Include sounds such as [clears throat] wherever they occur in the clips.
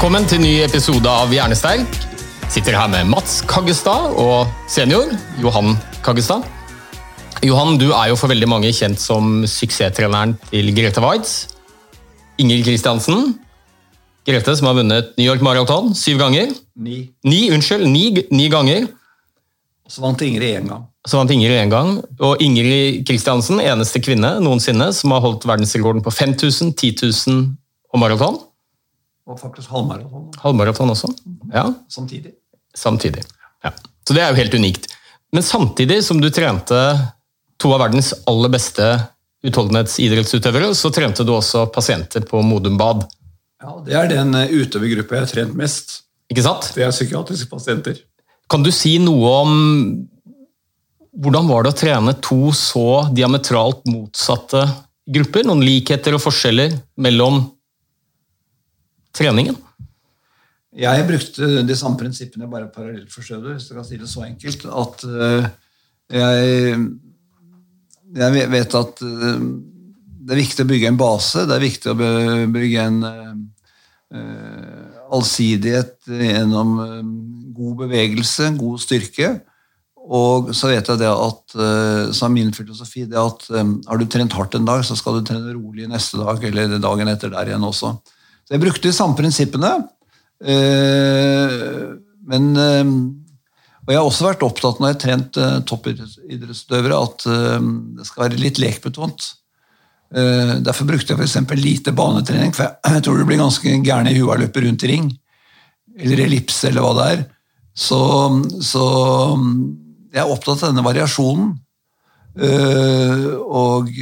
Velkommen til ny episode av Hjernesterk. Sitter her med Mats Kaggestad og senior Johan Kaggestad. Johan, du er jo for veldig mange kjent som suksesstreneren til Grete Waitz. Ingrid Kristiansen. Grete som har vunnet New York Marathon syv ganger. Ni. Ni, unnskyld, ni, ni ganger. Så vant Ingrid én gang. Så vant Ingrid én gang. Og Ingrid Kristiansen, eneste kvinne noensinne som har holdt verdensrekorden på 5000, 10 000 og maraton. Og faktisk halvmaraton Halvmaraton også. Ja, samtidig. samtidig. Ja. Så det er jo helt unikt. Men samtidig som du trente to av verdens aller beste utholdenhetsidrettsutøvere, så trente du også pasienter på Modum Bad. Ja, Det er den eh, utøvergruppa jeg har trent mest. Ikke sant? Det er psykiatriske pasienter. Kan du si noe om hvordan var det å trene to så diametralt motsatte grupper? Noen likheter og forskjeller mellom treningen? Jeg brukte de samme prinsippene, bare parallelt for skjødet, hvis du kan si det så enkelt. At eh, jeg, jeg vet at eh, det er viktig å bygge en base. Det er viktig å bygge en eh, allsidighet gjennom god bevegelse, god styrke. Og så vet jeg det at så er min filosofi det at har du trent hardt en dag, så skal du trene rolig neste dag eller dagen etter der igjen også. Så jeg brukte de samme prinsippene. eh, men eh, Og jeg har også vært opptatt når jeg har trent eh, toppidrettsutøvere, at det skal være litt lekbetont. Derfor brukte jeg f.eks. lite banetrening, for [clears throat] jeg, tror du blir ganske gæren i huet av å løpe rundt i ring. Eller ellipse, eller hva det er. Så, så jeg er opptatt av denne variasjonen. Og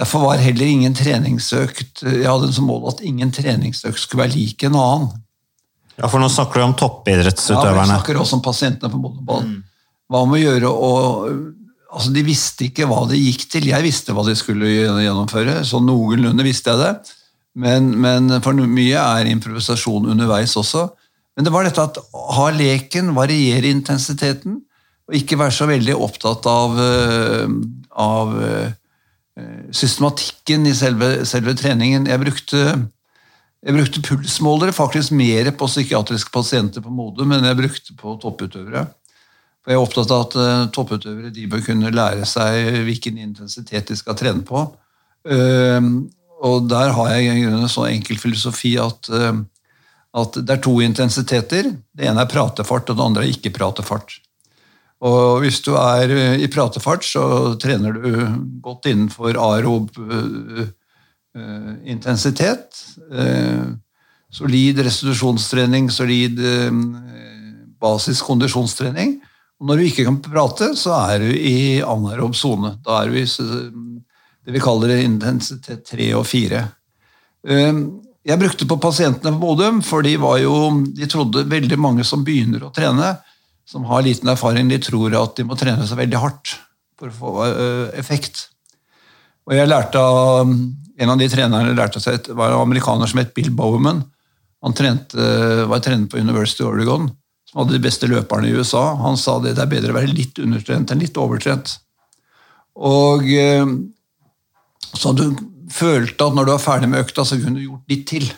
derfor var heller ingen treningsøkt Jeg hadde som mål at ingen treningsøkt skulle være lik en annen. Ja, for nå snakker du om toppidrettsutøverne. Ja, vi snakker også om pasientene på Modeball. Hva med å gjøre å altså De visste ikke hva det gikk til. Jeg visste hva de skulle gjennomføre, så noenlunde visste jeg det. Men, men for mye er improvisasjon underveis også. Men det var dette at ha leken, variere intensiteten, og ikke være så veldig opptatt av, eh, av eh, systematikken i selve, selve treningen. Jeg brukte jeg brukte pulsmålere faktisk mer på psykiatriske pasienter på Modum enn jeg brukte på topputøvere. For Jeg er opptatt av at eh, topputøvere de bør kunne lære seg hvilken intensitet de skal trene på. Ehm, og der har jeg en så enkel filosofi at, eh, at det er to intensiteter. Det ene er pratefart, og det andre er ikke-pratefart. Og hvis du er eh, i pratefart, så trener du godt innenfor aerob eh, eh, intensitet. Solid restitusjonstrening, solid basiskondisjonstrening. kondisjonstrening. Og når du ikke kan prate, så er du i anaerob sone. Da er du i det vi kaller intensitet 3 og 4. Eh, Jeg brukte på pasientene på Modum, for de, jo, de trodde veldig mange som begynner å trene, som har liten erfaring, de tror at de må trene seg veldig hardt for å få eh, effekt. Og jeg lærte av En av de trenerne lærte seg, var en amerikaner som het Bill Bowman. Han trente, var trener på University of Oregon, som hadde de beste løperne i USA. Han sa det, det er bedre å være litt undertrent enn litt overtrent. Og eh, Så du følte at når du var ferdig med økta, så kunne du gjort litt til.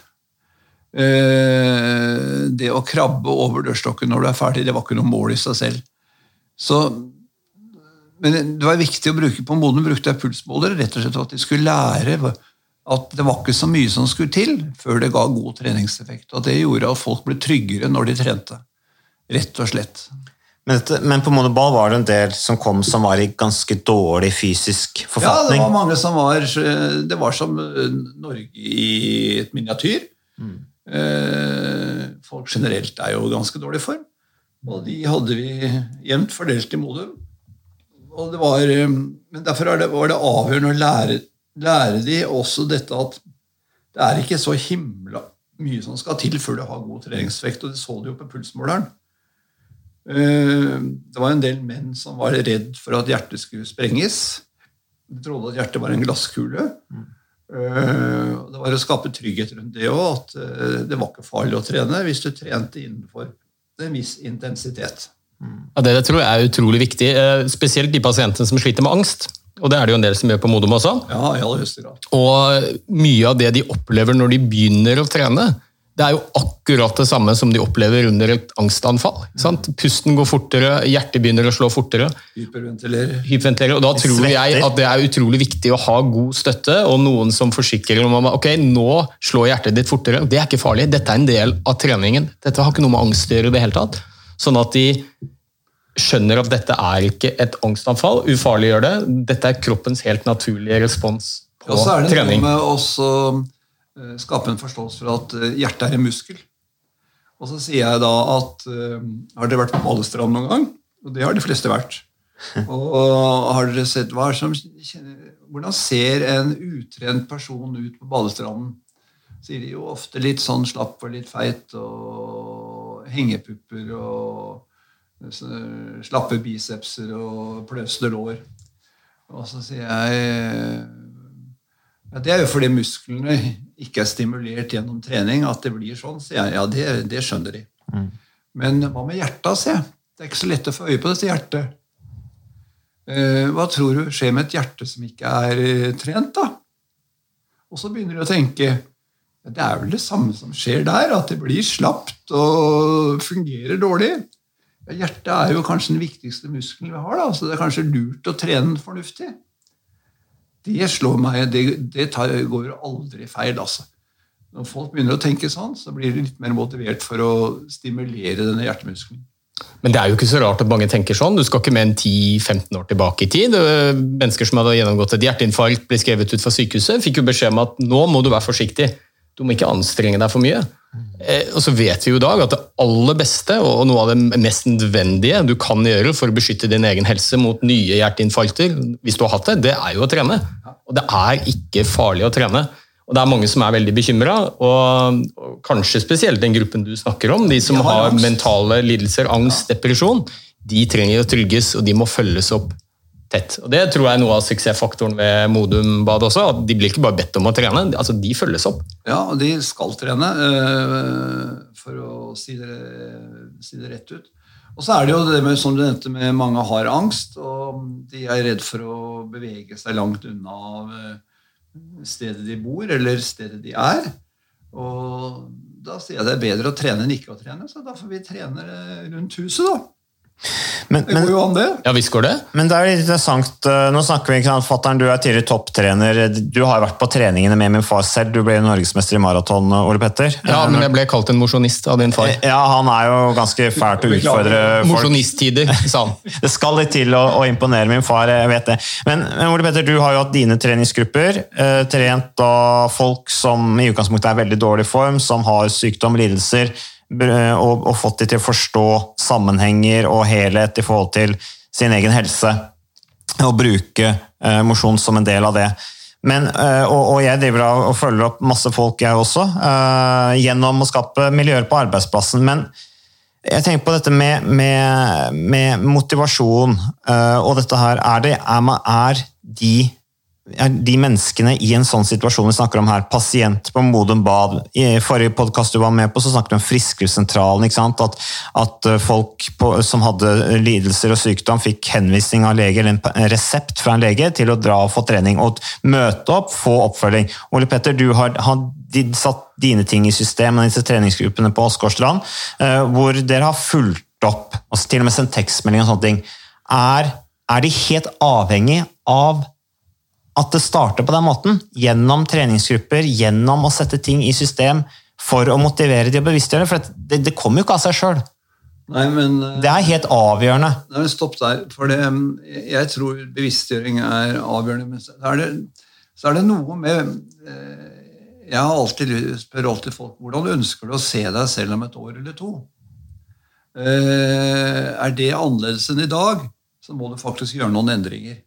Eh, Det å krabbe over dørstokken når du er ferdig, det var ikke noe mål i seg selv. Så, men det var viktig å bruke på moden brukte jeg pulsmålere rett og slett for at de skulle lære at det var ikke så mye som skulle til før det ga god treningseffekt. Og det gjorde at folk ble tryggere når de trente. Rett og slett. Men, men på monoball var det en del som kom som var i ganske dårlig fysisk Ja, det var mange som var Det var som eh, Norge i et miniatyr. Eh, Folk generelt er jo ganske dårlig form. Og de hadde vi jevnt fordelt i Modum. Og det var, eh, men derfor er det, var det avgjørende å lære, lære de også dette at det er ikke så himla mye som skal til før du har god treningsvekt. Og det så du jo på pulsmåleren. Eh, Det var en del menn som var redd for at hjertet skulle sprenges. De trodde at hjertet var en glasskule. Eh, Det var å skape trygghet rundt det òg, at eh, det var ikke farlig å trene hvis du trente innenfor en viss intensitet. Ja, det, det tror jeg er utrolig viktig, eh, spesielt de pasientene som sliter med angst. Og det er det jo en del som gjør på Modum også. Ja, i aller høyeste grad. Og mye av det de opplever når de begynner å trene, det er jo akkurat det samme som de opplever under et angstanfall. Sant? Pusten går fortere, hjertet begynner å slå fortere. Hyperventilere. Hyperventilerer. og Da tror jeg at det er utrolig viktig å ha god støtte, og noen som forsikrer om at ok, nå slår hjertet ditt fortere. Det er ikke farlig, dette er en del av treningen. Dette har ikke noe med angst å gjøre i det hele tatt. Sånn at de skjønner at dette er ikke et angstanfall, ufarliggjør det. Dette er kroppens helt naturlige respons på Og så er det noe med også, skape en forståelse for at eh, hjertet er en muskel. Og så sier jeg da at eh, Har dere vært på Balestrand noen gang? Og det har de fleste vært. [laughs] Og har dere sett hva som, Hvordan ser en utrent person ut på badestranden? Sier de jo ofte litt sånn slapp og litt feit og hengepupper og slappe bicepser og pløsende lår. Og så sier jeg ja, Det er jo fordi musklene ikke er stimulert gjennom trening at det blir sånn. sier jeg. Ja, det, det skjønner de. Men hva med hjertet, sier jeg. Det er ikke så lett å få øye på dette hjertet. Eh, hva tror du skjer med et hjerte som ikke er eh, trent, da? Og så begynner de å tenke det er vel det samme som skjer der, at det blir slapt og fungerer dårlig. Hjertet er jo kanskje den viktigste muskelen vi har, da, så det er kanskje lurt å trene den fornuftig. Det slår meg, det, det tar, går aldri feil, altså. Når folk begynner å tenke sånn, så blir de litt mer motivert for å stimulere denne hjertemuskelen. Men det er jo ikke så rart at mange tenker sånn. Du skal ikke mer enn 10-15 år tilbake i tid. Øh, Mennesker som hadde gjennomgått et hjerteinfarkt, ble skrevet ut fra sykehuset, fikk jo beskjed om at nå må du være forsiktig. Du må ikke anstrenge deg for mye. Eh, Og så vet vi jo i dag at det aller beste og noe av det mest nødvendige du kan gjøre for å beskytte din egen helse mot nye hjerteinfarkter, hvis du har hatt det, det er jo å trene. Og det er ikke farlig å trene. Og det er mange som er veldig bekymra, og, og kanskje spesielt den gruppen du snakker om, de som har har mentale lidelser, angst, depresjon, de trenger å trygges, og de må følges opp tett. Og Det tror jeg er noe av suksessfaktoren ved Modum Bad også. at De blir ikke bare bedt om å trene, altså de følges opp. Ja, og de skal trene, eh, for å si det, si det rett ut. Og så er det jo det med, som du nevnte, med mange har angst, og de er redd for å bevege seg langt unna eh, stedet de bor, eller stedet de er. Og da sier jeg det er bedre å trene enn ikke å trene, så da får vi trene rundt huset, da. Men, Det går jo an, det. Ja, visst går det. men det er litt interessant, eh, nå snakker vi ikke sant, Fattern, du er tidligere topptrener. Du har vært på treningene med min far selv. Du ble norgesmester i maraton, Ole Petter. Ja, men jeg ble kalt en mosjonist av din far. Ja, han er jo ganske fælt å utfordre folk. Mosjonisttider, sa han. [laughs] Det skal litt til å, å imponere min far, jeg vet det. Men, men Ole Petter, du har jo hatt dine treningsgrupper. Eh, trent av folk som i utgangspunktet er veldig dårlig form, som har sykdom, lidelser, og, og fått de til å forstå sammenhenger og helhet i forhold til sin egen helse. Og bruke eh, mosjon som en del av det. Men, eh, og, og jeg driver av og følger opp masse folk, jeg også, eh, gjennom å skape miljøer på arbeidsplassen. Men jeg tenker på dette med, med, med motivasjon eh, og dette her. Er, det, er, man, er, de, de menneskene i en sånn situasjon vi snakker om her, pasient på Modum Bad I forrige podkast du var med på, så snakket vi om Frisklivssentralen. At, at eh, folk på, som hadde lidelser og sykdom, fikk henvisning av lege, eller en resept fra en lege til å dra og få trening. Og møte opp, få oppfølging. Ole Petter, du har, har satt dine ting i system, med disse treningsgruppene på Åsgårdstrand, eh, hvor dere har fulgt opp, og til og med sendt tekstmelding og sånne ting. er, er de helt avhengig av at det starter på den måten. Gjennom treningsgrupper, gjennom å sette ting i system for å motivere de å bevisstgjøre. For det, det kommer jo ikke av seg sjøl. Det er helt avgjørende. Nei, men Stopp der. For det, jeg tror bevisstgjøring er avgjørende. Men så er det, så er det noe med eh, Jeg har alltid, spør alltid folk hvordan ønsker du å se deg selv om et år eller to. Eh, Er det annerledes enn i dag, så må du faktisk gjøre noen endringer.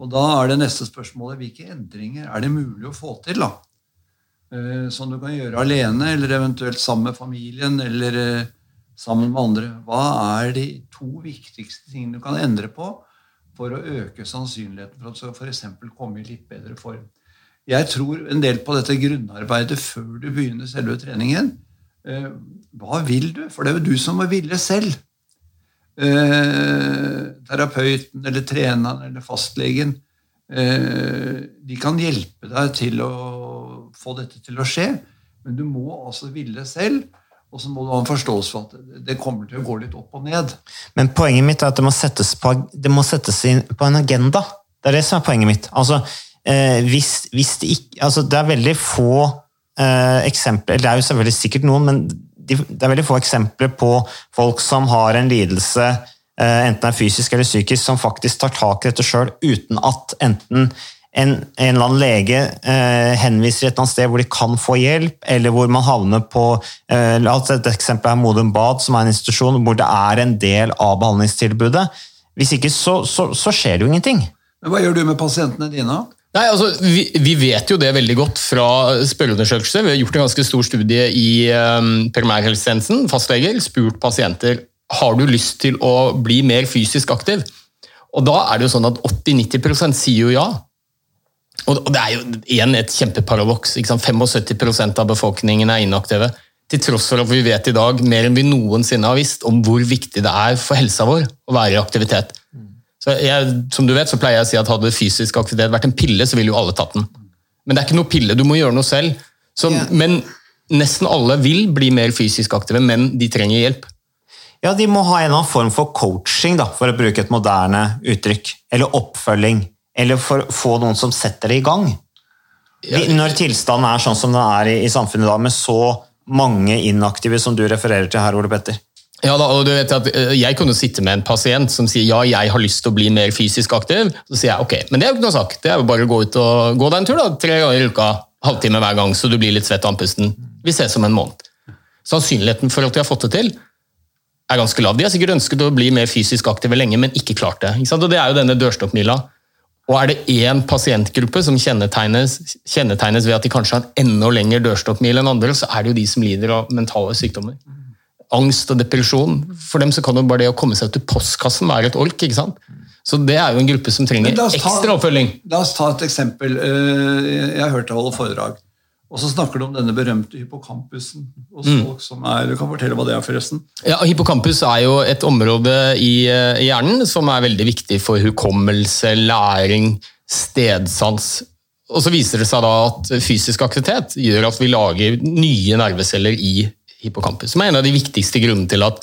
Og da er det neste spørsmålet hvilke endringer er det mulig å få til? da? Eh, Som du kan gjøre alene, eller eventuelt sammen med familien, eller eh, sammen med andre. Hva er de to viktigste tingene du kan endre på for å øke sannsynligheten for at du f.eks. komme i litt bedre form? Jeg tror en del på dette grunnarbeidet før du begynner selve treningen. Eh, Hva vil du? For det er jo du som må ville selv. Eh, terapeuten eller treneren eller fastlegen eh, de kan hjelpe deg til å få dette til å skje, men du må altså ville selv. Og så må du ha en forståelse for at det kommer til å gå litt opp og ned. Men poenget mitt er at det må settes, på, må settes på en agenda. Det er det som er poenget mitt. Altså, eh, hvis, hvis det, ikke, altså, det er veldig få eh, eksempler Det er jo selvfølgelig sikkert noen, men de, det er veldig få eksempler på folk som har en lidelse, enten det er fysisk eller psykisk, som faktisk tar tak i dette sjøl uten at enten en, en eller annen lege eh, henviser et eller annet sted hvor de kan få hjelp, eller hvor man havner på eh, la oss Et eksempel er Modum Bad, som er en institusjon hvor det er en del av behandlingstilbudet. Hvis ikke, så, så, så skjer det jo ingenting. Men hva gjør du med pasientene dine? Nei, altså, vi, vi vet jo det veldig godt fra spørreundersøkelser. Vi har gjort en ganske stor studie i um, primærhelsetjenesten, fastleger, spurt pasienter har du lyst til å bli mer fysisk aktiv. Og da er det jo sånn at 80-90 sier jo ja. Og det er jo igjen et kjempeparadoks. 75% av befolkningen er inaktive. Til tross for at vi vet i dag mer enn vi noensinne har visst om hvor viktig det er for helsa vår å være i aktivitet. Så jeg, som du vet, så pleier jeg å si at Hadde fysisk aktivitet vært en pille, så ville jo alle tatt den. Men det er ikke noe pille, du må gjøre noe selv. Så, Ja. Men nesten alle vil bli mer fysisk aktive, men de trenger hjelp. Ja, de må ha en eller annen form for coaching, da, for å bruke et moderne uttrykk. Eller oppfølging. Eller for å få noen som setter det i gang. De, Når tilstanden er sånn som den er i, i samfunnet da, med så mange inaktive som du refererer til her, Ole Petter. Ja, da, og du vet at eh, Jeg kunne sitte med en pasient som sier ja, jeg har lyst til å bli mer fysisk aktiv. Så sier jeg ok, men det er jo ikke noe sak. Det er jo bare å gå ut og gå deg en tur da, tre ganger i uka. Halvtime hver gang, så du blir litt svett og andpusten. Vi ses om en måned. Sannsynligheten for at de har fått det til, er ganske lav. De har sikkert ønsket å bli mer fysisk aktive lenge, men ikke klart det. Ikke? Og Det er jo denne dørstokkmila. Og er det én pasientgruppe som kjennetegnes, kjennetegnes ved at de kanskje har en enda lengre dørstokkmil enn andre, så er det jo de som lider av mentale sykdommer angst og depresjon. For dem så kan jo bare det å komme seg ut til postkassen være et ork. ikke sant? Så det er jo en gruppe som trenger ta- ekstra oppfølging. La oss ta et eksempel. Eh, Jeg har hørt deg holde foredrag. Og så snakker du om denne berømte hypokampusen hos Mm. folk som er Du kan fortelle hva det er, forresten. Ja, Hippocampus er jo et område i, eh, i hjernen som er veldig viktig for hukommelse, læring, stedsans. Og så viser det seg da at fysisk aktivitet gjør at vi lager nye nerveceller i hippocampus, som er en av de viktigste grunnene til at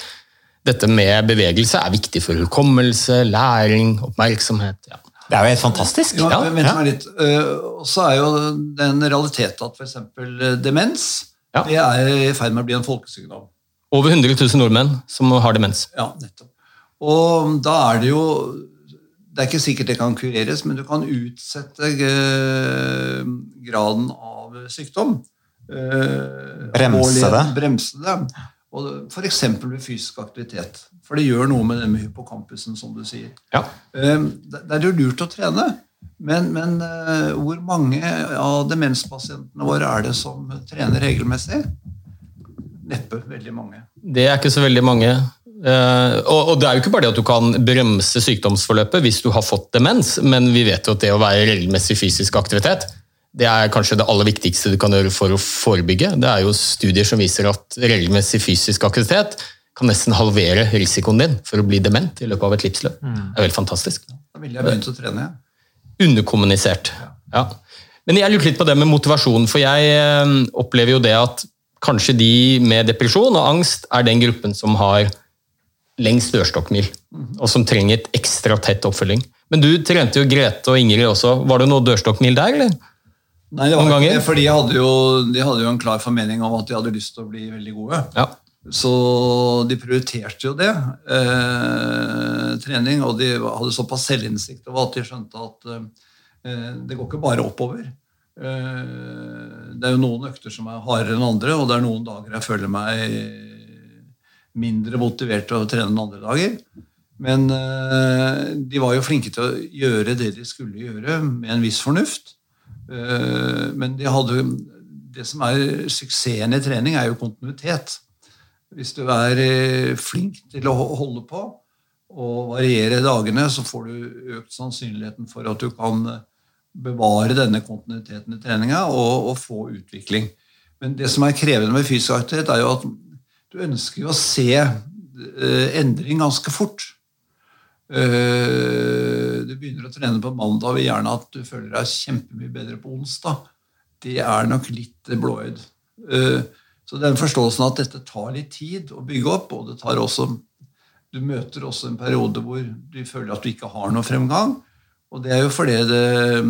dette med bevegelse er viktig for hukommelse, læring, oppmerksomhet. Ja. Det er jo helt fantastisk. Ja, Ja, vent meg litt. Eh, Og så er jo den realitet at f.eks. demens Ja. det er i ferd med å bli en folkesykdom. Over 100 000 nordmenn som har demens. Ja, nettopp. Og da er det jo Det er ikke sikkert det kan kureres, men du kan utsette eh, graden av sykdom. Eh, Bremse det. Bremse det. Og F.eks. ved fysisk aktivitet. For det gjør noe med det med hypocampusen, som du sier. Ja. Eh, Det det er jo lurt å trene, men, men eh, hvor mange av demenspasientene våre er det som trener regelmessig? Neppe veldig mange. Det er ikke så veldig mange. Eh, og, og det er jo ikke bare det at du kan bremse sykdomsforløpet hvis du har fått demens, men vi vet jo at det å være regelmessig fysisk aktivitet, det er kanskje det aller viktigste du kan gjøre for å forebygge. Det er jo studier som viser at regelmessig fysisk aktivitet kan nesten halvere risikoen din for å bli dement i løpet av et livsløp. Det er veldig fantastisk. Da ville jeg begynt å trene. jeg. underkommunisert. Ja. Men jeg lurte litt på det med motivasjon, for jeg eh, opplever jo det at kanskje de med depresjon og angst er den gruppen som har lengst dørstokkmil, og som trenger et ekstra tett oppfølging. Men du trente jo Grete og Ingrid også. Var det noe dørstokkmil der, eller? Nei, det var Noen ikke ganger? for de hadde, jo, de hadde jo en klar formening om at de hadde lyst til å bli veldig gode. Ja. Så de prioriterte jo det, eh, trening, og de hadde såpass selvinnsikt over at de skjønte at eh, det går ikke bare oppover. Eh, det er jo noen økter som er hardere enn andre, og det er noen dager jeg føler meg mindre motivert til å trene enn andre dager. Men eh, de var jo flinke til å gjøre det de skulle gjøre, med en viss fornuft. Eh, men de hadde, det som er suksessen i trening, er jo kontinuitet. Hvis du er eh, flink til å holde på og variere dagene, så får du økt sannsynligheten for at du kan eh, bevare denne kontinuiteten i treninga og, og få utvikling. Men det som er krevende med fysisk aktivitet, er jo at du ønsker å se endring ganske fort. Eh, du begynner å trene på mandag og vil gjerne at du føler deg kjempemye bedre på onsdag. Det er nok litt blåøyd. Eh, så den forståelsen at dette tar litt tid å bygge opp, og det tar også du møter også en periode hvor du føler at du ikke har noe fremgang. Og det er jo fordi det, eh,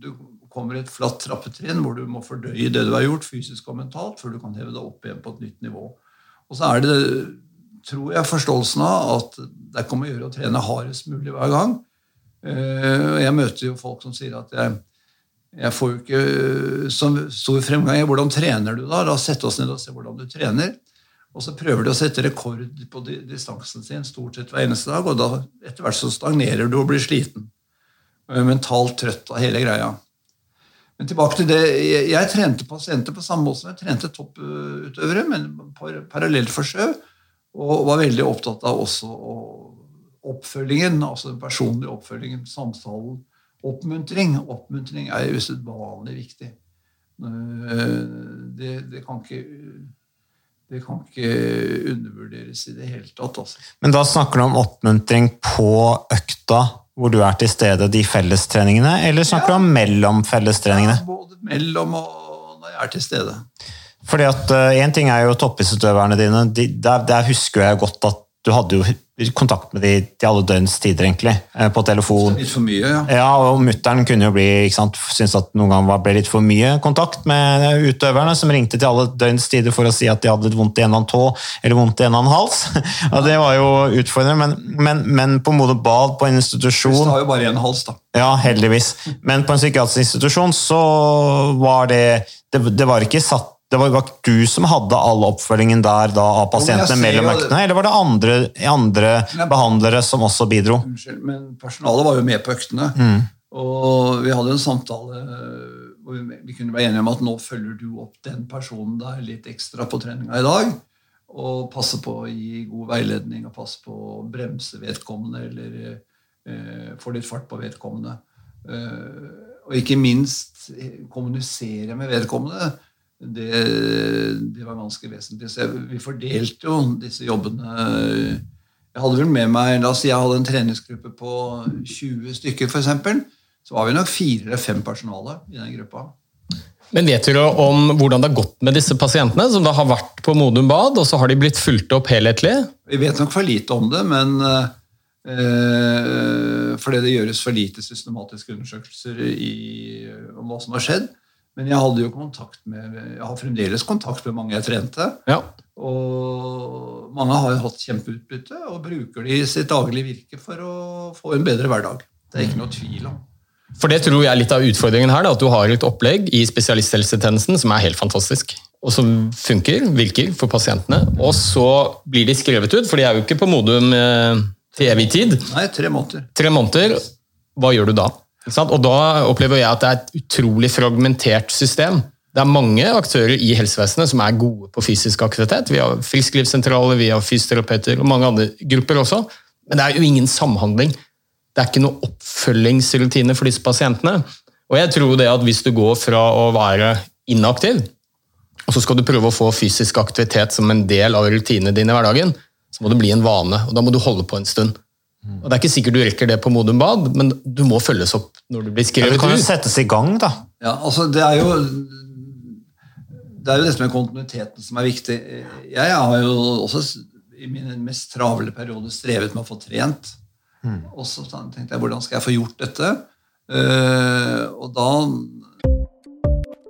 du kommer i et flatt trappetrinn hvor du må fordøye det du har gjort, fysisk og mentalt, før du kan heve deg opp igjen på et nytt nivå. Og så er det, tror jeg, forståelsen av at det er om å gjøre å trene hardest mulig hver gang. Eh, Jeg møter jo folk som sier at jeg, jeg får jo ikke så stor fremgang. Hvordan trener du da? La oss sette oss ned og se hvordan du trener. Og så prøver du å sette rekord på distansen sin stort sett hver eneste dag, og da etter hvert så stagnerer du og blir sliten. Mentalt trøtt av hele greia. Men tilbake til det, jeg, jeg trente pasienter på samme måte som jeg trente topputøvere, men par, parallelt for sjø, og var veldig opptatt av også oppfølgingen, altså den personlige oppfølgingen, samtalen, oppmuntring. Oppmuntring er usedvanlig viktig. Eh, Det, det kan ikke det kan ikke undervurderes i det hele tatt. Altså. Men da snakker du om oppmuntring på økta hvor du er til stede, de fellestreningene, eller snakker du om mellom fellestreningene? Ja, Både mellom og når jeg er til stede. Fordi at Én ting er jo toppidrettsutøverne dine. De, der, der husker jeg godt at du hadde jo kontakt med de til alle døgns tider, egentlig. eh, På telefon. Litt for mye, ja. Ja, og Mutter'n kunne jo bli, ikke sant, synes at noen ganger ble litt for mye kontakt med utøverne, som ringte til alle døgns tider for å si at de hadde vondt i en eller annen tå eller vondt i en eller annen hals. [laughs] Ja, Det var jo utfordrende, men, men, men på Modum Bad, på en institusjon Hvis du har jo bare én hals, da. Ja, heldigvis. Men på en psykiatrisk institusjon så var det Det, det var ikke satt det var jo ikke du som hadde all oppfølgingen der da, av pasientene jo, mellom øktene, eller var det andre, andre behandlere som også bidro? Unnskyld, men personalet var jo med på øktene. Mm. Og vi hadde en samtale eh, hvor vi, vi kunne være enige om at nå følger du opp den personen der litt ekstra på treninga i dag. Og passe på å gi god veiledning og passe på å bremse vedkommende eller eh, få litt fart på vedkommende. Eh, og ikke minst eh, kommunisere med vedkommende. Det, det var ganske vesentlig. Så vi fordelte jo disse jobbene. Jeg hadde vel med meg, La oss si jeg hadde en treningsgruppe på 20 stykker, f.eks. Så var vi nok fire eller fem personale i den gruppa. Men vet du om hvordan det har gått med disse pasientene, som da har vært på Modum Bad, og så har de blitt fulgt opp helhetlig? Vi vet nok for lite om det, men øh, fordi det gjøres for lite systematiske undersøkelser i, om hva som har skjedd. Men jeg hadde jo kontakt med, jeg har fremdeles kontakt med mange jeg trente. Ja. Og mange har jo hatt kjempeutbytte og bruker det i sitt daglige virke for å få en bedre hverdag. Det er ikke noe tvil om. For det tror jeg er litt av utfordringen her, da, at du har et opplegg i spesialisthelsetjenesten som er helt fantastisk. Og som funker, virker for pasientene. Og så blir de skrevet ut, for de er jo ikke på Modum eh, til evig tid. Nei, tre måneder. Tre måneder, hva gjør du da? Og da opplever jeg at det er et utrolig fragmentert system. Det er mange aktører i helsevesenet som er gode på fysisk aktivitet. Vi har frisklivssentraler, vi har fysioterapeuter og mange andre grupper også. Men det er jo ingen samhandling. Det er ikke noe oppfølgingsrutine for disse pasientene. Og jeg tror det at hvis du går fra å være inaktiv, og så skal du prøve å få fysisk aktivitet som en del av rutinene dine i hverdagen, så må det bli en vane, og da må du holde på en stund. Og Det er ikke sikkert du rekker det på Modum Bad, men du må følges opp når du blir skrevet. Ja, det kan jo settes i gang, da. Ja, altså det er jo det er jo dette med kontinuiteten som er viktig. Jeg har jo også i min mest travle periode strevet med å få trent. Og så tenkte jeg hvordan skal jeg få gjort dette? Eh, og da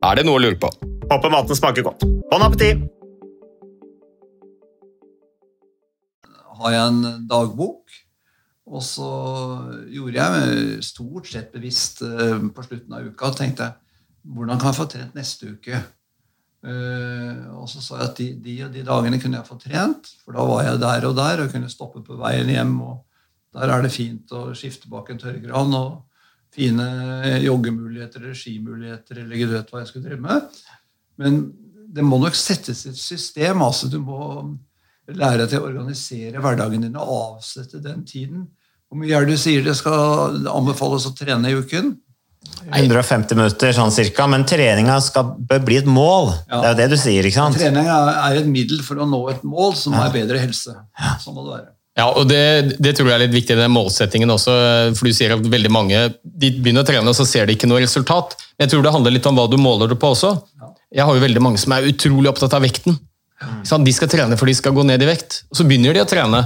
Er det noe å lure på? Håper maten smaker godt. Bon appétit! Har jeg en dagbok, og så gjorde jeg stort sett bevisst på slutten av uka tenkte jeg, hvordan kan jeg få trent neste uke? og så sa jeg at de, de, og de dagene kunne jeg få trent, for da var jeg der og der og kunne stoppe på veien hjem og der er det fint å skifte bak en tørrgran og fine joggemuligheter eller skimuligheter eller gud vet hva jeg skulle drive med. Men det må nok settes et system. altså Du må lære deg å organisere hverdagen din og avsette den tiden. Hvor mye er det du sier det skal anbefales å trene i uken? 150 minutter, sånn cirka, men treninga skal bli et mål. Ja. Det er jo det du sier. ikke sant? Trening er et middel for å nå et mål som ja. er bedre helse. Sånn må det være. Ja, og det, det, tror jeg er litt viktig, den målsettingen også. For du sier at veldig mange de begynner å trene, og så ser de ikke noe resultat. Men jeg tror det handler litt om hva du måler det på også. Jeg har jo veldig mange som er utrolig opptatt av vekten. De skal trene for de skal gå ned i vekt. Og så begynner de å trene.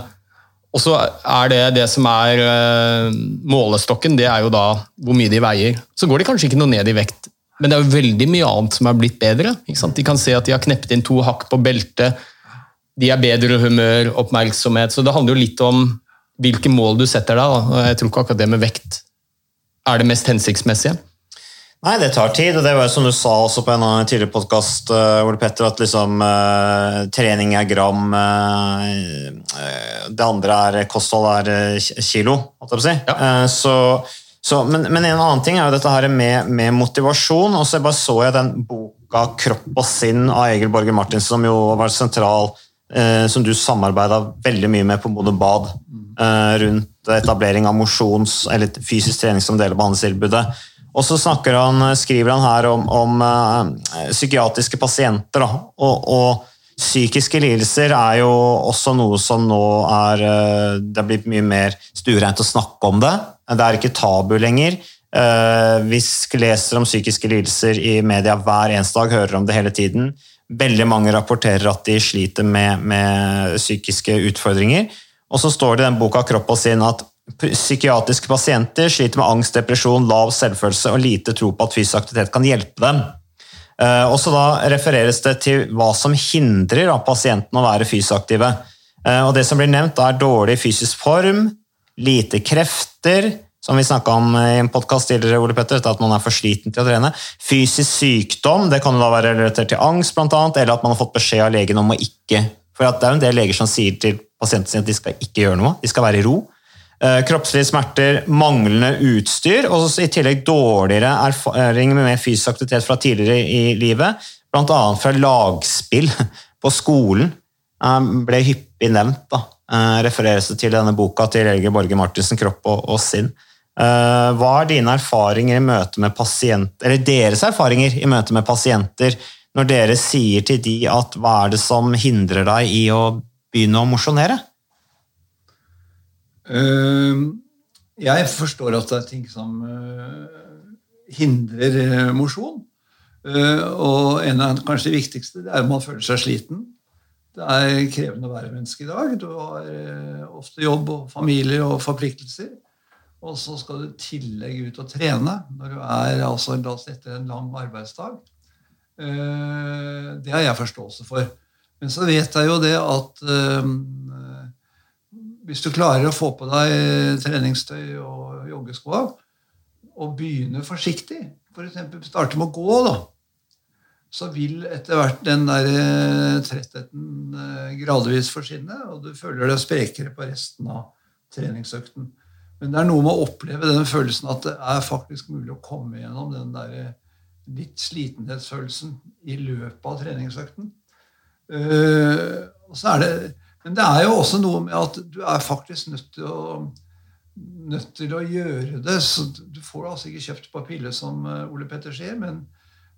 Og så er det det som er uh, målestokken, det er jo da hvor mye de veier. Så går de kanskje ikke noe ned i vekt, men det er jo veldig mye annet som er blitt bedre. De kan se at de har kneppet inn to hakk på beltet de er bedre humør, oppmerksomhet. Så det handler jo litt om hvilke mål du setter deg. Da. Jeg tror ikke akkurat det med vekt er det mest hensiktsmessige. Nei, det tar tid, og det var som du sa også på en annen tidligere podkast, Ole Petter, at liksom eh, trening er gram, eh, eh, det andre er kosthold er eh, kilo, holdt jeg på å si. Eh, så, så, men, men en annen ting er jo dette her med, med motivasjon, og så bare så jeg den boka 'Kropp og sinn' av Egil Borger Martinsen, som jo var sentral, eh, som du samarbeida veldig mye med på både Bad, eh, rundt etablering av mosjons- eller fysisk trening som del av behandlingstilbudet. Og så han, skriver han her om, om eh, psykiatriske pasienter. Da. Og, og, psykiske lidelser er jo også noe som nå er eh, Det er blitt mye mer stuereint å snakke om det. Det er ikke tabu lenger. Eh, vi leser om psykiske lidelser i media hver eneste dag, hører om det hele tiden. Veldig mange rapporterer at de sliter med, med psykiske utfordringer. Og så står det i den boka 'Kropp og sinn' at psykiatriske pasienter sliter med angst, depresjon, lav selvfølelse og lite tro på at fysisk aktivitet kan hjelpe dem. Eh, og så da refereres det til hva som hindrer pasienten å være fysisk aktive. Eh, og det som blir nevnt, er dårlig fysisk form, lite krefter, som vi snakka om i en podkast tidligere, Ole Petter, at man er for sliten til å trene. Fysisk sykdom, det kan da være relatert til angst, blant annet, eller at man har fått beskjed av legen om å ikke For det er jo en del leger som sier til pasienten sin at de skal ikke gjøre noe, de skal være i ro. Eh, kroppslige smerter, manglende utstyr og i tillegg dårligere erfaring med mer fysisk aktivitet fra tidligere i livet, bl.a. fra lagspill [laughs] på skolen, eh, ble hyppig nevnt. da. Eh, refereres det til denne boka til Helge Borge Martinsen, 'Kropp og, og sinn'. Hva er dine erfaringer i møte med pasienter, eller deres erfaringer i møte med pasienter når dere sier til de at hva er det som hindrer deg i å begynne å mosjonere? Ehm, jeg forstår at det er ting som eh, hindrer eh, mosjon. Eh, og en av kanskje de viktigste det er at man føler seg sliten. Det er krevende å være menneske i dag. Du har ofte jobb og familie og forpliktelser. Og så skal du i tillegg ut og trene når du er altså, etter en lang arbeidsdag. Det har jeg forståelse for. Men så vet jeg jo det at hvis du klarer å få på deg treningstøy og joggesko og begynner forsiktig, f.eks. starte med å gå, da, så vil etter hvert den der eh, trettheten eh, gradvis forsvinne, og du føler deg sprekere på resten av treningsøkten. Men det er noe med å oppleve den følelsen at det er faktisk mulig å komme gjennom den der eh, litt slitenhetsfølelsen i løpet av treningsøkten. Er det men det er jo også noe med at du er faktisk nødt til å, nødt til å gjøre det. Så du får altså ikke kjøpt på pille, som eh, Ole Petter sier, men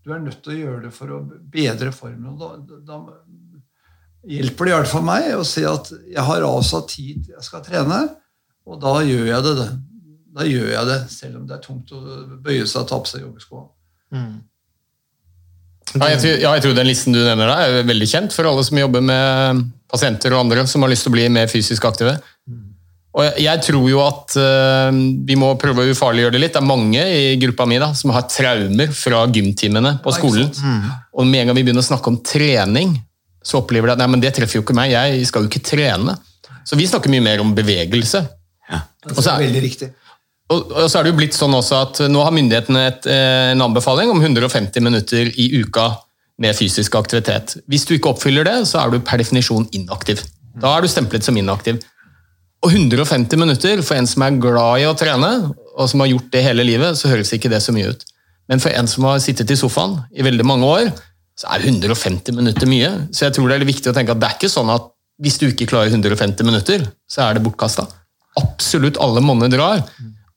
du er nødt til å gjøre det for å bedre formen. Da, da hjelper det i hvert fall meg å si at jeg har avsatt tid jeg skal trene, og da gjør jeg det. Da gjør jeg det, selv om det er tungt å bøye seg og ta på seg joggeskoa. Mm. Ja, jeg, tror, ja, jeg tror den listen du nevner der er veldig kjent for alle som jobber med pasienter og andre som har lyst til å bli mer fysisk aktive. Og jeg tror jo at uh, vi må prøve å ufarliggjøre det litt. Det er mange i gruppa mi da, som har traumer fra gymtimene på skolen. Mm. Og med en gang vi begynner å snakke om trening, så opplever de at nei, men det treffer jo ikke meg, jeg skal jo ikke trene. Så vi snakker mye mer om bevegelse. Ja, det er, veldig riktig. Og, og, så er det jo blitt sånn også at Nå har myndighetene et, eh, en anbefaling om 150 minutter i uka med fysisk aktivitet. Hvis du ikke oppfyller det, så er du per definisjon inaktiv. Da er du stemplet som inaktiv. Og 150 minutter for en som er glad i å trene, og som har gjort det hele livet, så høres ikke det så mye ut. Men for en som har sittet i sofaen i veldig mange år, så er 150 minutter mye. Så jeg tror det er viktig å tenke at det er ikke sånn at hvis du ikke klarer 150 minutter, så er det bortkasta. Absolutt alle monner drar.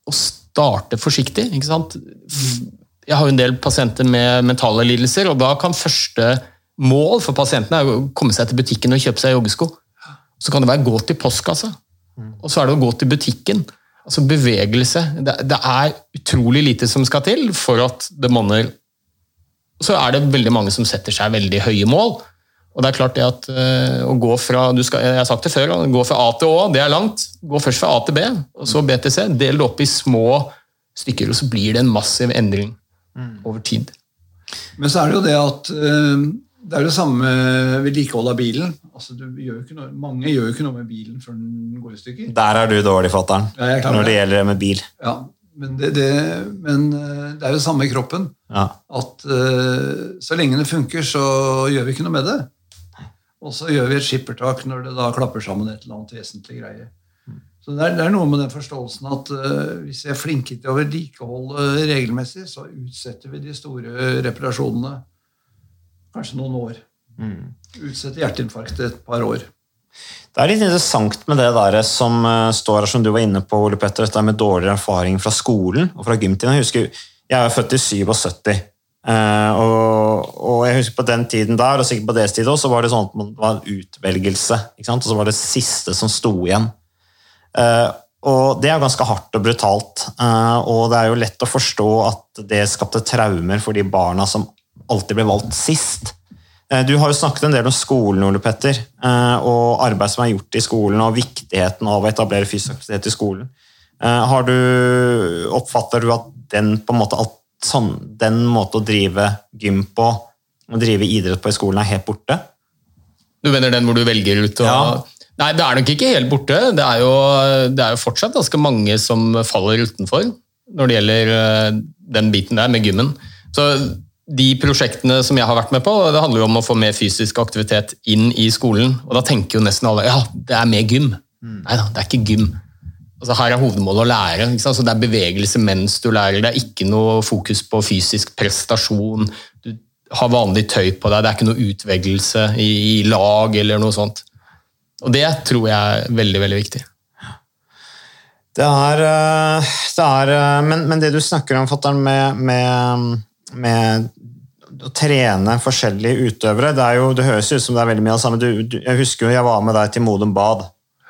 Og starte forsiktig. ikke sant? Jeg har jo en del pasienter med mentale lidelser, og da kan første mål for pasientene er å komme seg til butikken og kjøpe seg joggesko. Så kan det være å gå til postkassa, og så er det å gå til butikken. Altså bevegelse. Det, det er utrolig lite som skal til for at det monner. Så er det veldig mange som setter seg veldig høye mål. Og det er klart det at uh, å gå fra du skal, jeg har sagt det før, gå fra A til Å, det er langt. Gå først fra A til B, og så B til C. Del det opp i små stykker, og så blir det en massiv endring mm. over tid. Men så er det jo det at uh, det er det samme med vedlikehold av bilen. Altså, gjør noe, mange gjør jo ikke noe med bilen før den går i stykker. Der er du dårlig, fatter'n, når det gjelder det med bil. Ja, men, det, det, men eh, det er jo det samme i kroppen. Ja. At eh, så lenge det funker, så gjør vi ikke noe med det. Og så gjør vi et skippertak når det da klapper sammen et eller annet vesentlig greie. Så det er, det er noe med den forståelsen at uh, hvis vi er flinke til å vedlikeholde regelmessig, så utsetter vi de store reparasjonene kanskje noen år. Utsetter hjerteinfarktet et par år. Det er litt interessant med det der som uh, står her, som du var inne på, Ole Petter, dette med dårligere erfaring fra skolen og fra gymtiden. Jeg husker, jeg er født i 77, eh, og, og jeg husker på den tiden der, og sikkert på deres tid også, så var det sånn at man- det var en utvelgelse, og så var det siste som sto igjen. Uh, og det er ganske hardt og brutalt, Uh, og det er jo lett å forstå at det skapte traumer for de barna som alltid ble valgt sist. Du har jo snakket en del om skolen, Ole Petter, og arbeid som er gjort i skolen, og viktigheten av å etablere fysisk aktivitet i skolen. Har du, oppfatter du at den, på en måte, alt, sånn, den måten å drive gym på, å drive idrett på i skolen, er helt borte? Du mener den hvor du velger ut å Ja. Nei, det er nok ikke helt borte. Det er, jo, det er jo fortsatt ganske mange som faller utenfor når det gjelder eh, den biten der med gymmen. Så de prosjektene som jeg har vært med på, det handler jo om å få mer fysisk aktivitet inn i skolen. Og da tenker jo nesten alle ja, det er mer gym. Nei da, det er ikke gym. Altså, her er hovedmålet å lære. Ikke sant? Så det er bevegelse mens du lærer. Det er ikke noe fokus på fysisk prestasjon. Du har vanlig tøy på deg. Det er ikke noe utveggelse i, i lag eller noe sånt. Og det tror jeg er veldig, veldig viktig. Det er, eh, det er eh, men, men det du snakker om, fatter'n, med, med, med å trene forskjellige utøvere Det, jo, det høres ut som det er veldig mye av det samme. Du, du, jeg husker jo jeg var med deg til Modum Bad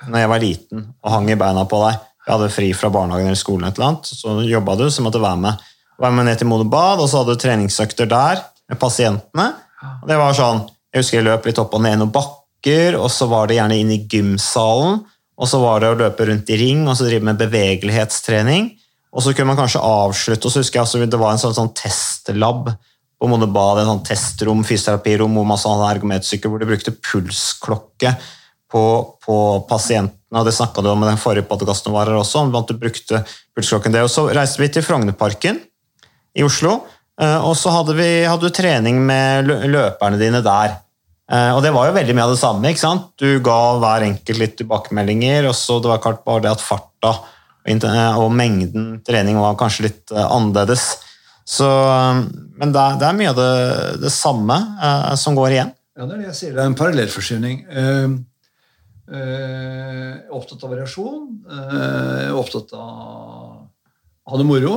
når jeg var liten og hang i beina på deg. Jeg hadde fri fra barnehagen eller skolen, eller annet, så jobba du, så måtte du være med. Være med ned til Modum Bad, og så hadde du treningsøkter der med pasientene. Og det var sånn, Jeg husker jeg løp litt opp og ned noen bakker, og så var det gjerne inn i gymsalen. Og så var det å løpe rundt i ring og så drive med bevegelighetstrening. Og så kunne man kanskje avslutte, og så husker jeg også det var en sånn, sånn testlab på Modebad, en sånn testrom, fysioterapirom, hvor man sånn ergometersykkel, hvor de brukte pulsklokke på, på pasientene, og det snakka du om i den forrige podkasten her også, om at du brukte pulsklokken det. Og så reiste vi til Frognerparken i Oslo, eh, og så hadde, vi, hadde trening med løperne dine der. Eh, Og det var jo veldig mye av det samme. ikke sant? Du ga hver enkelt litt tilbakemeldinger, og så det var klart bare det at farta og eh, mengden trening var kanskje litt eh, annerledes. Så, eh, men det er, det er mye av det, det samme eh, som går igjen. Ja, det er det jeg sier. Det er en parallellforskyvning. Uh, opptatt av variasjon. eh, opptatt av å ha det moro.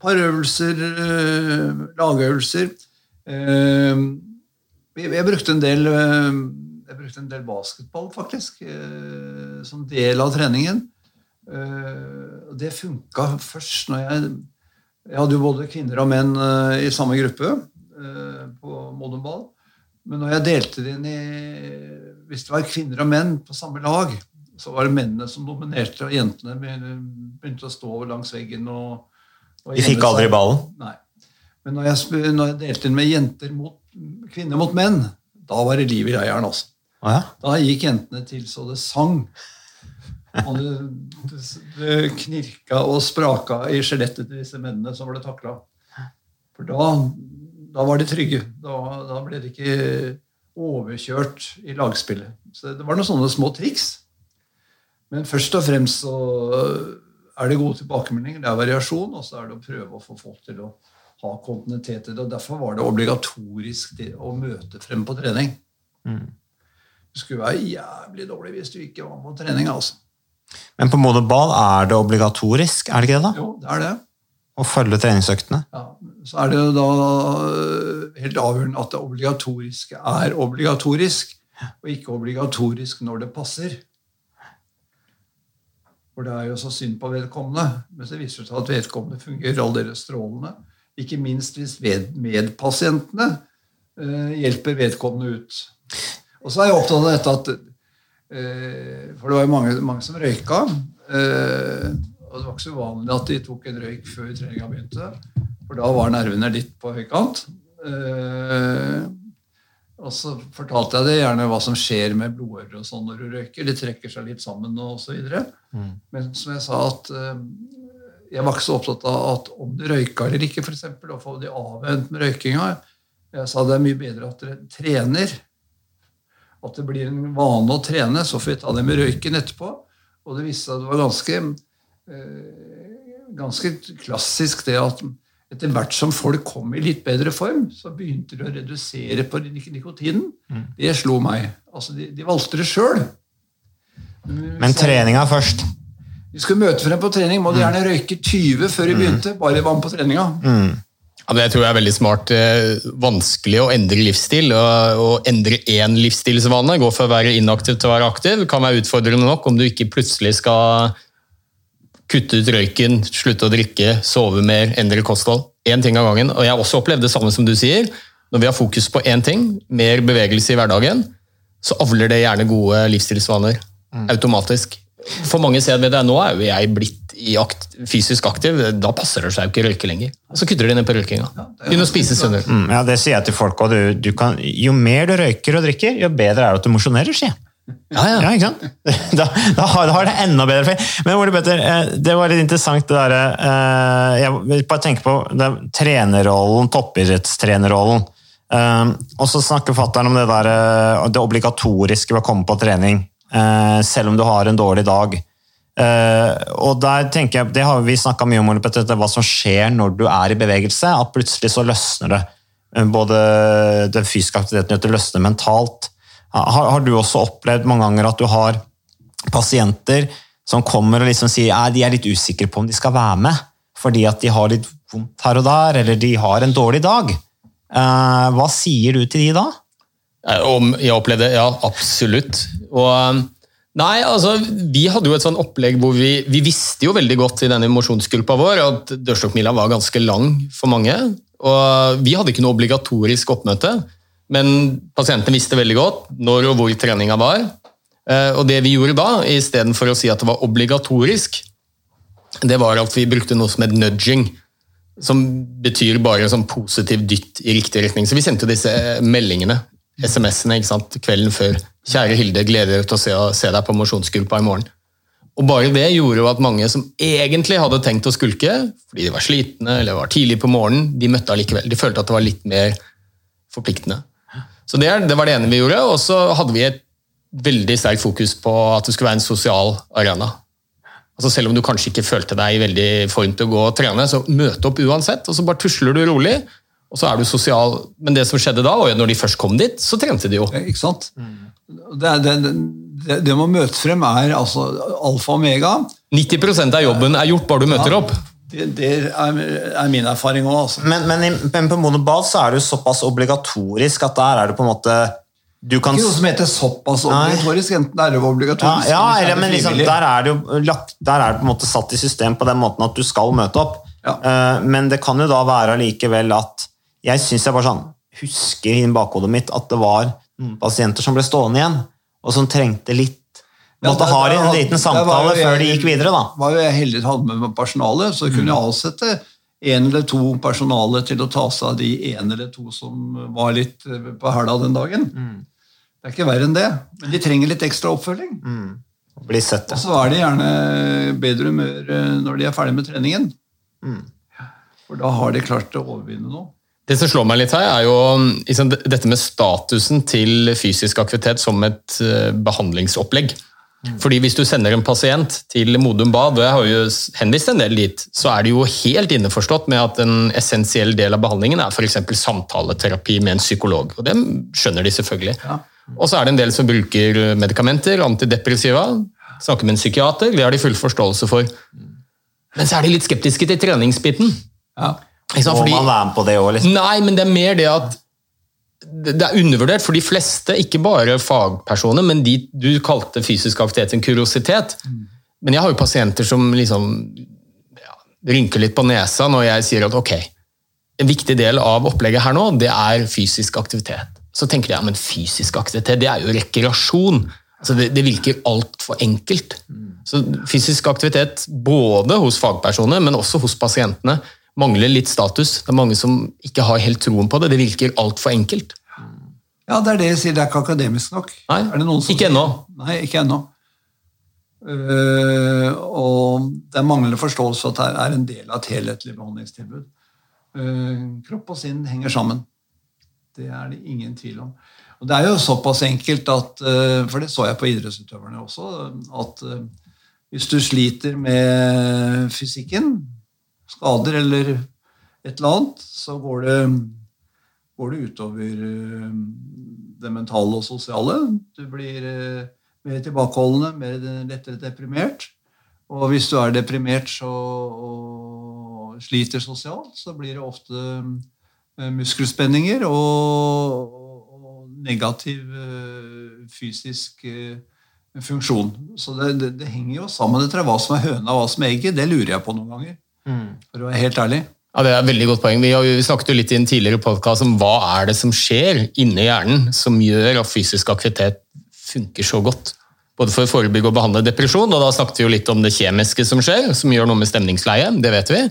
Parøvelser, eh, lagøvelser. Eh, jeg, brukte en del eh, jeg brukte en del basketball, faktisk, eh, som del av treningen. Eh, det funka først når jeg Jeg hadde jo både kvinner og menn eh, i samme gruppe eh, på Modum Ball. Men når jeg delte det inn i Hvis det var kvinner og menn på samme lag, så var det mennene som dominerte, og jentene begynte å stå langs veggen. og, og De fikk aldri ballen. Nei. Men når jeg, når jeg delte inn med jenter mot kvinner mot menn, da var det liv i leiren. Altså. Å ja. Da gikk jentene til så det sang. Og det, det, det knirka og spraka i skjelettet til disse mennene som ble takla. For da, da var de trygge. Da, da ble det ikke overkjørt i lagspillet. Så det var noen sånne små triks. Men først og fremst så er det gode tilbakemeldinger. Det er variasjon, og så er det å prøve å få folk til å ha kontinuitet i det. og Derfor var det obligatorisk det å møte frem på trening. Du skulle være jævlig dårlig hvis du ikke var på trening. altså. Men på Modum ball er det obligatorisk, er det ikke det? da? Jo, det er det. Å følge treningsøktene? Ja, så er det jo da øh, helt avgjørende at det obligatoriske er obligatorisk, og ikke obligatorisk når det passer. For det er jo så synd på vedkommende, men så viser det seg at vedkommende fungerer aldeles strålende. Ikke minst hvis medpasientene eh, hjelper vedkommende ut. Og så er jeg opptatt av dette at eh, For det var jo mange, mange som røyka. øh, og det var ikke så uvanlig at de tok en røyk før treninga begynte. For da var nervene litt på høykant. Eh, og så fortalte jeg det gjerne hva som skjer med blodårer og sånn når du røyker. De trekker seg litt sammen og så videre. Men som jeg sa at eh, Jeg var ikke så opptatt av at om du røyka eller ikke, eksempel, å få de avvent med røykinga. Jeg sa det er mye bedre at dere trener. At det blir en vane å trene, så får vi ta det med røyken etterpå. Og det viste seg at det var ganske, ganske klassisk det at etter hvert som folk kom i litt bedre form, så begynte de å redusere på nik- nikotinen. Det slo meg. Altså, de, de valgte det sjøl. Men treninga først. Vi skulle møte frem på trening, må de gjerne røyke 20 før de begynte. Bare de var med på treninga. Ja, det tror jeg er veldig smart. Eh, Vanskelig å endre livsstil. Å endre én livsstilsvane, gå fra å være inaktiv til å være aktiv, kan være utfordrende nok om du ikke plutselig skal kutte ut røyken, slutte å drikke, sove mer, endre kosthold. Én ting av gangen. Og jeg har også opplevd det samme som du sier. Når vi har fokus på én ting, mer bevegelse i hverdagen, så avler det gjerne gode livsstilsvaner automatisk. For mange ser ved det, nå er jo jeg blitt i akt, fysisk aktiv, da passer det seg jo ikke å røyke lenger. Så kutter de ned på røykinga. Begynner å spise sunnere. Mm, ja, Det sier jeg til folk. Og du, du kan, jo mer du røyker og drikker, jo bedre er det at du mosjonerer, sier jeg. Ja, ja. Ja, ikke sant? [laughs] Da, da, har, da det enda bedre effekt. Men Ole Petter, eh, det var litt interessant det derre eh, Jeg bare tenker på det, trenerrollen, toppidrettstrenerrollen. Eh, Og så snakker fattern om det der, eh, det obligatoriske ved å komme på trening, selv om du har en dårlig dag. Og der tenker jeg, Det har vi snakka mye om, Ole Petter, det er hva som skjer når du er i bevegelse. At plutselig så løsner det. Både den fysiske aktiviteten løsner mentalt. Har, har du også opplevd mange ganger at du har pasienter som kommer og liksom sier at de er litt usikre på om de skal være med, fordi at de har litt vondt her og der, eller de har en dårlig dag? Eh, hva sier du til de da? Eh, Om jeg opplevde det? Ja, absolutt. Og um, Nei, altså, Vi hadde jo et sånn opplegg hvor vi, vi visste jo veldig godt i denne mosjonsgruppa vår at dørstokkmila var ganske lang for mange. og Vi hadde ikke noe obligatorisk oppmøte, men pasientene visste veldig godt når og hvor treninga var. Eh, Og det vi gjorde da, istedenfor å si at det var obligatorisk, det var at vi brukte noe som het nudging. Som betyr bare sånn positiv dytt i riktig retning. Så vi sendte disse meldingene, SMS-ene, kvelden før. Kjære Hilde, gleder deg til å se deg på mosjonsgruppa i morgen. Og bare det gjorde jo at mange som egentlig hadde tenkt å skulke, fordi de var slitne eller var tidlig på morgenen, de møtte allikevel. De følte at det var litt mer forpliktende. Så det, det var det ene vi gjorde, og så hadde vi et veldig sterkt fokus på at det skulle være en sosial arena. Altså Selv om du kanskje ikke følte deg i veldig form til å gå og trene, så møte opp uansett, og så bare tusler du rolig, og så er du sosial. Men det som skjedde da, og når de først kom dit, så trente de jo. Ikke sant? Det, er- det, det, det med å møte frem er altså alfa og omega. 90% av jobben er gjort bare du møter opp. Det, det er, er min erfaring òg. Altså. Men, men, men på Monobad så er det jo såpass obligatorisk at der er det på en måte du kan Ikke noe som heter såpass Nei. obligatorisk. Enten er det Ja, obligatorisk ja er eller, men liksom, der er det jo lagt, der er det på en måte satt i system på den måten at du skal møte opp. Ja. Eh, men det kan jo da være allikevel at Jeg syns jeg bare sånn husker i bakhodet mitt at det var pasienter som ble stående igjen, og som trengte litt Ja, Måtte der- ha en liten samtale før de gikk videre, da. var jo jeg heldig hadde med meg personale, så kunne jeg avsette en eller to personale til å ta seg av de en eller to som var litt eh, på hæla den dagen. Det er ikke verre enn det. Men de trenger litt ekstra oppfølging. Bli sett, Og så er de gjerne bedre humør eh, når de er ferdig med treningen. For da har de klart å overvinne noe. Det som slår meg litt her, er jo liksom, dette med statusen til fysisk aktivitet som et eh, behandlingsopplegg. Fordi Hvis du sender en pasient til Modum Bad, og jeg har jo henvist en del dit, så er det jo helt innforstått med at en essensiell del av behandlingen er f.eks. samtaleterapi med en psykolog. Og det skjønner de selvfølgelig. Og så er det en del som bruker medikamenter, antidepressiva, snakker med en psykiater, det har de full forståelse for. Men så er de litt skeptiske til treningsbiten. Ja. Må Fordi- man være med på det òg, liksom? Nei, men det er mer det at det er undervurdert for de fleste, ikke bare fagpersoner, men de du kalte fysisk aktivitet en kuriositet. Men jeg har jo pasienter som liksom ja, rynker litt på nesa når jeg sier at ok, en viktig del av opplegget her nå, det er fysisk aktivitet. Så tenker de ja, men fysisk aktivitet, det er jo rekreasjon. Altså det, det virker altfor enkelt. Så fysisk aktivitet både hos fagpersoner, men også hos pasientene, mangler litt status. Det er mange som ikke har helt troen på det. Det virker altfor enkelt. ja, det er det jeg sier. Det er ikke akademisk nok. Nei, er det noen som ikke ennå. Nei, ikke ennå. Uh, og det er manglende forståelse for at det er en del av et helhetlig behandlingstilbud. Uh, kropp og sinn henger sammen. Det er det ingen tvil om. Og det er jo såpass enkelt at uh, For det så jeg på idrettsutøverne også. At hvis du sliter med fysikken, skader eller et eller annet, så går det, går det utover eh, det mentale og sosiale. Du blir eh, mer tilbakeholdende, mer lettere deprimert. Og hvis du er deprimert så, og sliter sosialt, så blir det ofte eh, muskelspenninger og, og negativ fysisk funksjon. Så det, det, det, henger jo sammen. Det er hva som er høna og hva som er egget. Det lurer jeg på noen ganger. For å være helt ærlig. Ja, Det er et veldig godt poeng. Vi, har, vi snakket jo litt i en tidligere podcast om hva er det som skjer inni hjernen som gjør at fysisk aktivitet funker så godt. Både for å forebygge og behandle depresjon, og da snakket vi jo litt om det kjemiske som skjer, som gjør noe med stemningsleie, det vet vi.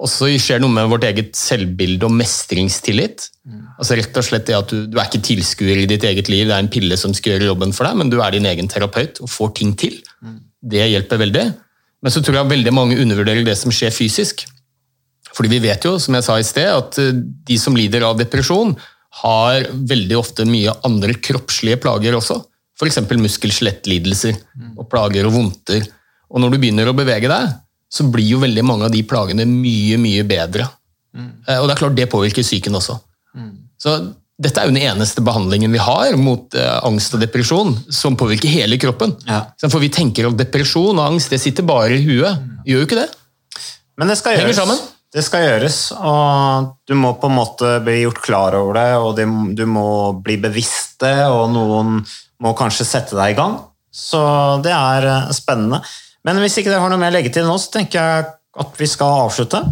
Og så skjer noe med vårt eget selvbilde og mestringstillit. Altså rett og slett det at du, du er ikke tilskuer i ditt eget liv, det er en pille som skal gjøre jobben for deg, men du er din egen terapeut og får ting til. Det hjelper veldig. Men så tror jeg veldig mange undervurderer det som skjer fysisk. Fordi vi vet jo, som jeg sa i sted, at eh, de som lider av depresjon, har veldig ofte mye andre kroppslige plager også. F.eks. muskel-skjelettlidelser og plager og vondter. Og når du begynner å bevege deg, så blir jo veldig mange av de plagene mye, mye bedre. Mm. Og det er klart det påvirker psyken også. Så dette er jo den eneste behandlingen vi har mot eh, angst og depresjon som påvirker hele kroppen. Ja. For vi tenker at depresjon og angst det sitter bare i huet. Gjør jo ikke det. Men det skal Henger gjøres. sammen. Det skal gjøres, og du må på en måte bli gjort klar over det, og det, du må bli bevisst det, og noen må kanskje sette deg i gang. Så det er eh, spennende. Men hvis ikke dere har noe mer å legge til nå, så tenker jeg at vi skal avslutte.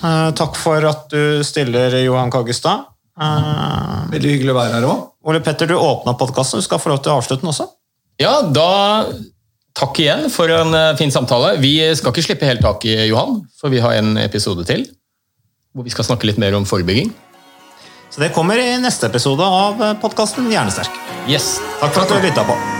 Eh, takk for at du stiller, Johan Kaggestad. Eh, Veldig hyggelig å være her òg. Ole Petter, du åpna podkasten. Du skal få lov til å avslutte den også. Ja, da takk igjen for en eh, fin samtale. Vi skal ikke slippe helt tak i Johan, for vi har en episode til hvor vi skal snakke litt mer om forebygging. Så det kommer i neste episode av podkasten Hjernesterk. Yes. Takk for at du lytta på.